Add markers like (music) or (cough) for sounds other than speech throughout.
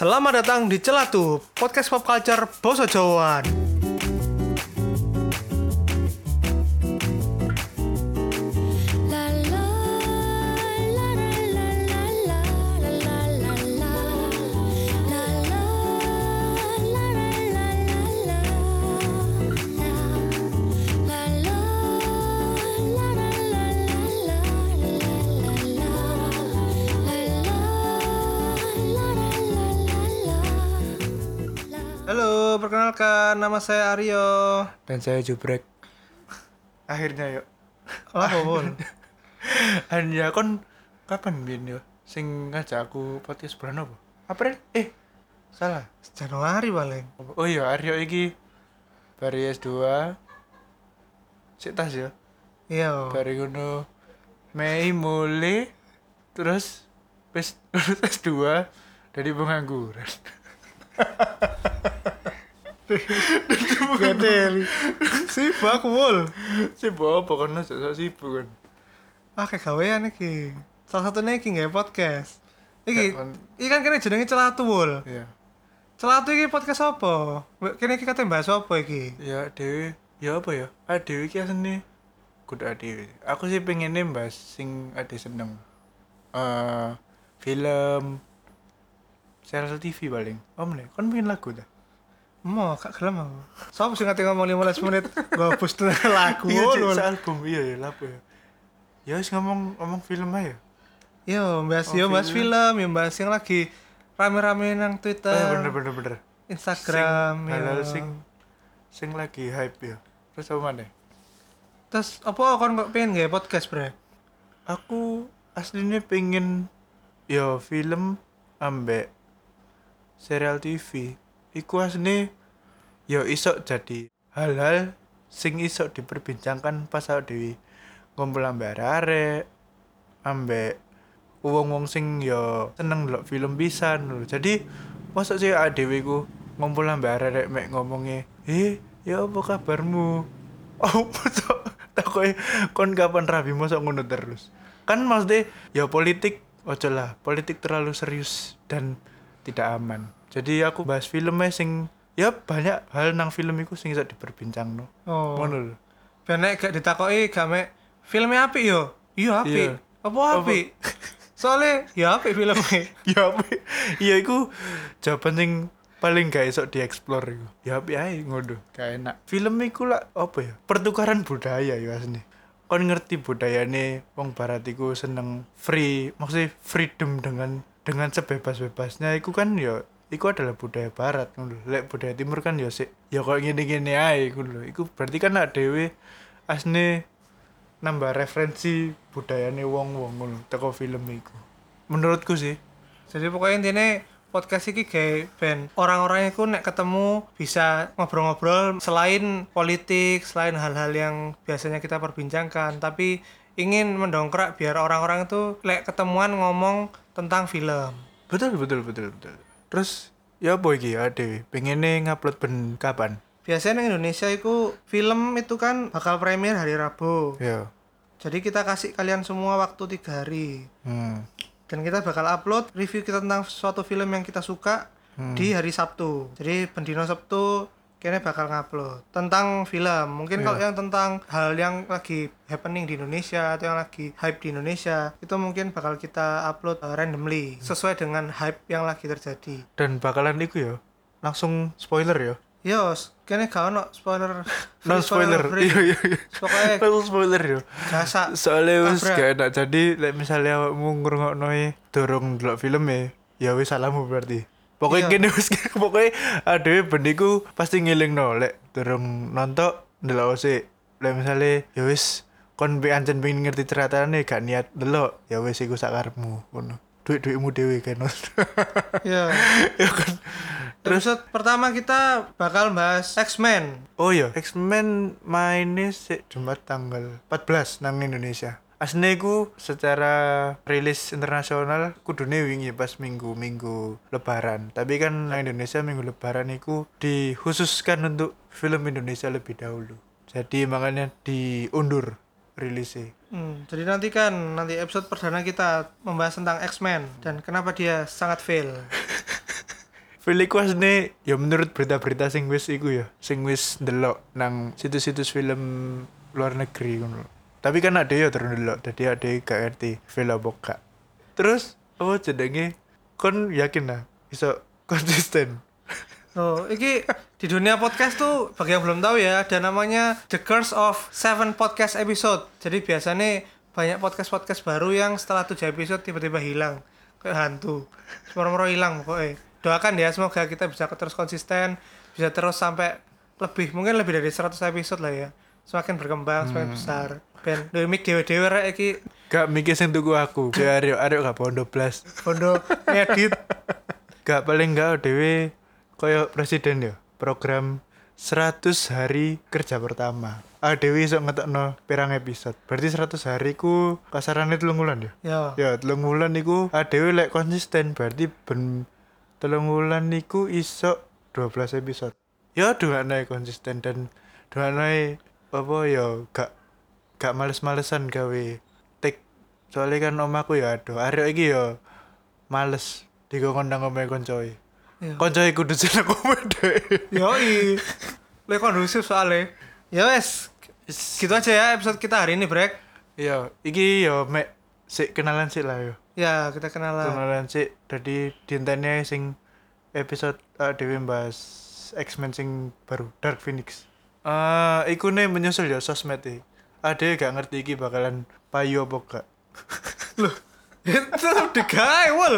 Selamat datang di Celatu, podcast pop culture Boso Jawaan. Halo, perkenalkan nama saya Aryo. dan saya jubrek Akhirnya yuk. Apa pun? hanya (laughs) kon kapan bin yo sing ngajak aku podcast bulan apa April eh salah Januari paling. oh iya Aryo iki bari S2 sik tas ya Iya. bari ngono Mei mulai terus wis lulus S2 dari pengangguran (laughs) Gede. Sibuk wul. sibuk apa kan sok sibuk kan Ah kayak gawean iki. Salah satunya iki nggak podcast. Iki, iki kan kene jenenge Celatu wul. iya Celatu iki podcast apa? Kene iki katanya bahas apa iki? ya dewi ya apa ya ah dewi ki asli kudu dewi aku sih pengennya bahas sing ade seneng eh film serial TV paling om nih kan pengen lagu dah Mau gak gelem aku. Sopo sing ngati ngomong 15 menit? Gabus dengan (laughs) lagu iya cek album iya ya lagu ya. Ya wis ngomong ngomong film aja. Yo, bahas Oh, yo bahas film. yo bahas yang lagi rame-rame nang oh, Twitter, ya bener bener bener. Instagram, sing, yo. halal sing sing lagi hype ya terus apa mana Terus apa kon kok pengen nggak podcast, Bre? aku aslinya pengen ya film ambek serial TV iku aslinya ya isok jadi hal-hal sing isok diperbincangkan pas awake dewi ngumpul ambek arek ambek wong-wong sing ya seneng ndelok film pisan lho. Jadi mosok sih awake dhewe ku ngumpul ambek arek mek ngomongnya, "Eh, ya apa kabarmu?" (laughs) Oh, mosok takoke kon kapan rabi mosok ngono terus. Kan maksudnya ya politik ojo lah, politik terlalu serius dan tidak aman. Jadi aku bahas filmnya sing ya banyak hal nang film iku sing iso diperbincang no. Oh. Ngono lho. Gak ditakoki gak mek filmnya apik yo. Iya apik. Iya. Apa apik? Soalnya ya apik filmnya. (laughs) ya apa ya iku jawaban sing paling gak esok dieksplor iku ya apa ae ngono gak enak film iku lah apa ya pertukaran budaya ya asli kon ngerti budayane wong barat iku seneng free maksudnya freedom dengan dengan sebebas-bebasnya iku kan ya iku adalah budaya barat ngono lek budaya timur kan ya sik ya kok ngene-ngene ae ngono lho. Iku berarti kan ada dhewe asne nambah referensi budayane wong-wong ngono teko film iku. Menurutku sih. Jadi pokoknya intinya podcast ini kayak ben orang-orang itu nek ketemu bisa ngobrol-ngobrol selain politik, selain hal-hal yang biasanya kita perbincangkan, tapi ingin mendongkrak biar orang-orang itu lek ketemuan ngomong tentang film. betul betul betul betul terus ya apa iki ade pengennya ngupload ben kapan Biasanya di Indonesia itu film itu kan bakal premier hari Rabu. ya Jadi kita kasih kalian semua waktu tiga hari. hmm. Dan kita bakal upload review kita tentang suatu film yang kita suka di hari Sabtu. Jadi pendino Sabtu kayaknya bakal ngupload. Tentang film. Mungkin kalau yang tentang hal yang lagi happening di Indonesia atau yang lagi hype di Indonesia itu mungkin bakal kita upload uh, randomly sesuai dengan hype yang lagi terjadi. dan bakalan iku ya langsung spoiler ya? Yos, kayaknya gak ono spoiler. (laughs) non spoiler. iya iya iya. Pokoknya langsung spoiler ya. Gasa. soalnya wis gak enak. Jadi lek misalnya awakmu ngrungokno e dorong delok film e ya wis salahmu berarti pokoknya Iya. gini wis (laughs) pokoknya ada bendiku pasti ngiling no lek dorong nonton delok sih lek misalnya ya wis kon be ancen pengen ngerti ceritane gak niat delok ya wis iku sakarepmu ngono. Duit duitmu dewe kan (laughs) Ya. ya kan. Terus episode pertama kita bakal bahas X-Men. oh iya X-Men mainnya sih Jumat tanggal 14 nang Indonesia Aslinya ku secara rilis internasional kudune wingi pas minggu-minggu lebaran Tapi kan nang Indonesia minggu lebaran itu dikhususkan untuk film Indonesia lebih dahulu Jadi makanya diundur rilisnya Hmm, jadi nanti kan nanti episode perdana kita membahas tentang X-Men dan kenapa dia sangat fail. (laughs) Feel iku asline ya menurut berita-berita sing wis iku ya, sing wis ndelok nang situs-situs film luar negeri ngono. Tapi kan ada ya terus ndelok, dadi ada gak ngerti apa gak. Terus apa jenenge kon yakin lah iso konsisten. Oh, iki di dunia podcast tuh bagi yang belum tahu ya, ada namanya The Curse of Seven Podcast Episode. Jadi biasanya banyak podcast-podcast baru yang setelah tujuh episode tiba-tiba hilang kayak hantu. Semua hilang pokoknya. Doakan ya semoga kita bisa terus konsisten, bisa terus sampai lebih mungkin lebih dari 100 episode lah ya. Semakin berkembang, semakin besar. Ben, demi dewe-dewe rek iki Gak mikir sing tuku aku. Arek arek gak bondo blas. bondo ngedit. (laughs) Gak paling gak dhewe koyo presiden ya. Program 100 hari kerja pertama. Ah Dewi iso ngetokno pirang episode. Berarti 100 hari ku kasarane telung wulan ya. Ya. Ya telung wulan iku ah Dewi lek konsisten berarti ben telung wulan niku iso 12 episode. Ya doane konsisten dan doane apa ya gak gak males-malesan gawe take soalnya kan omaku ya aduh arek iki ya males dikondang omahe koncoe. Ya. Koncoe kudu seneng omahe dhek. Yoi. Le kondusif soalnya. Ya wes. Gitu aja ya episode kita hari ini, Brek. Iya, iki yo mek sik kenalan sik lah yo. Ya, kita kenalan. Kenalan sik dadi dienteni sing episode uh, dhewe bahas X-Men sing baru Dark Phoenix. Eh, iku nih menyusul ya sosmed e. Ade gak ngerti iki bakalan payu apa gak. (laughs) Loh, itu digawe, wol.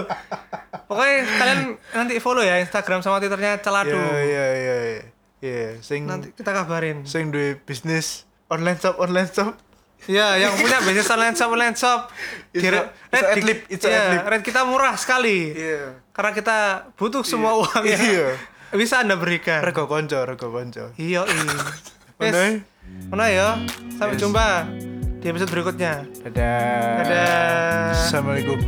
Pokoknya kalian nanti follow ya Instagram sama Twitternya Celadu. Iya iya iya iya. Iya, sing Nanti kita kabarin. sing duwe bisnis online shop online shop. Iya, yang punya bisnis online shop online shop. It's a- it's di- adlib, it's adlib. rate kita murah sekali. Iya. Karena kita butuh semua uang ya. Iya. (laughs) Bisa Anda berikan. Rego konco, rego konco. Iya, iya. (laughs) Mana? Mana ya? Sampai jumpa di episode berikutnya. Dadah. Dadah. Assalamualaikum.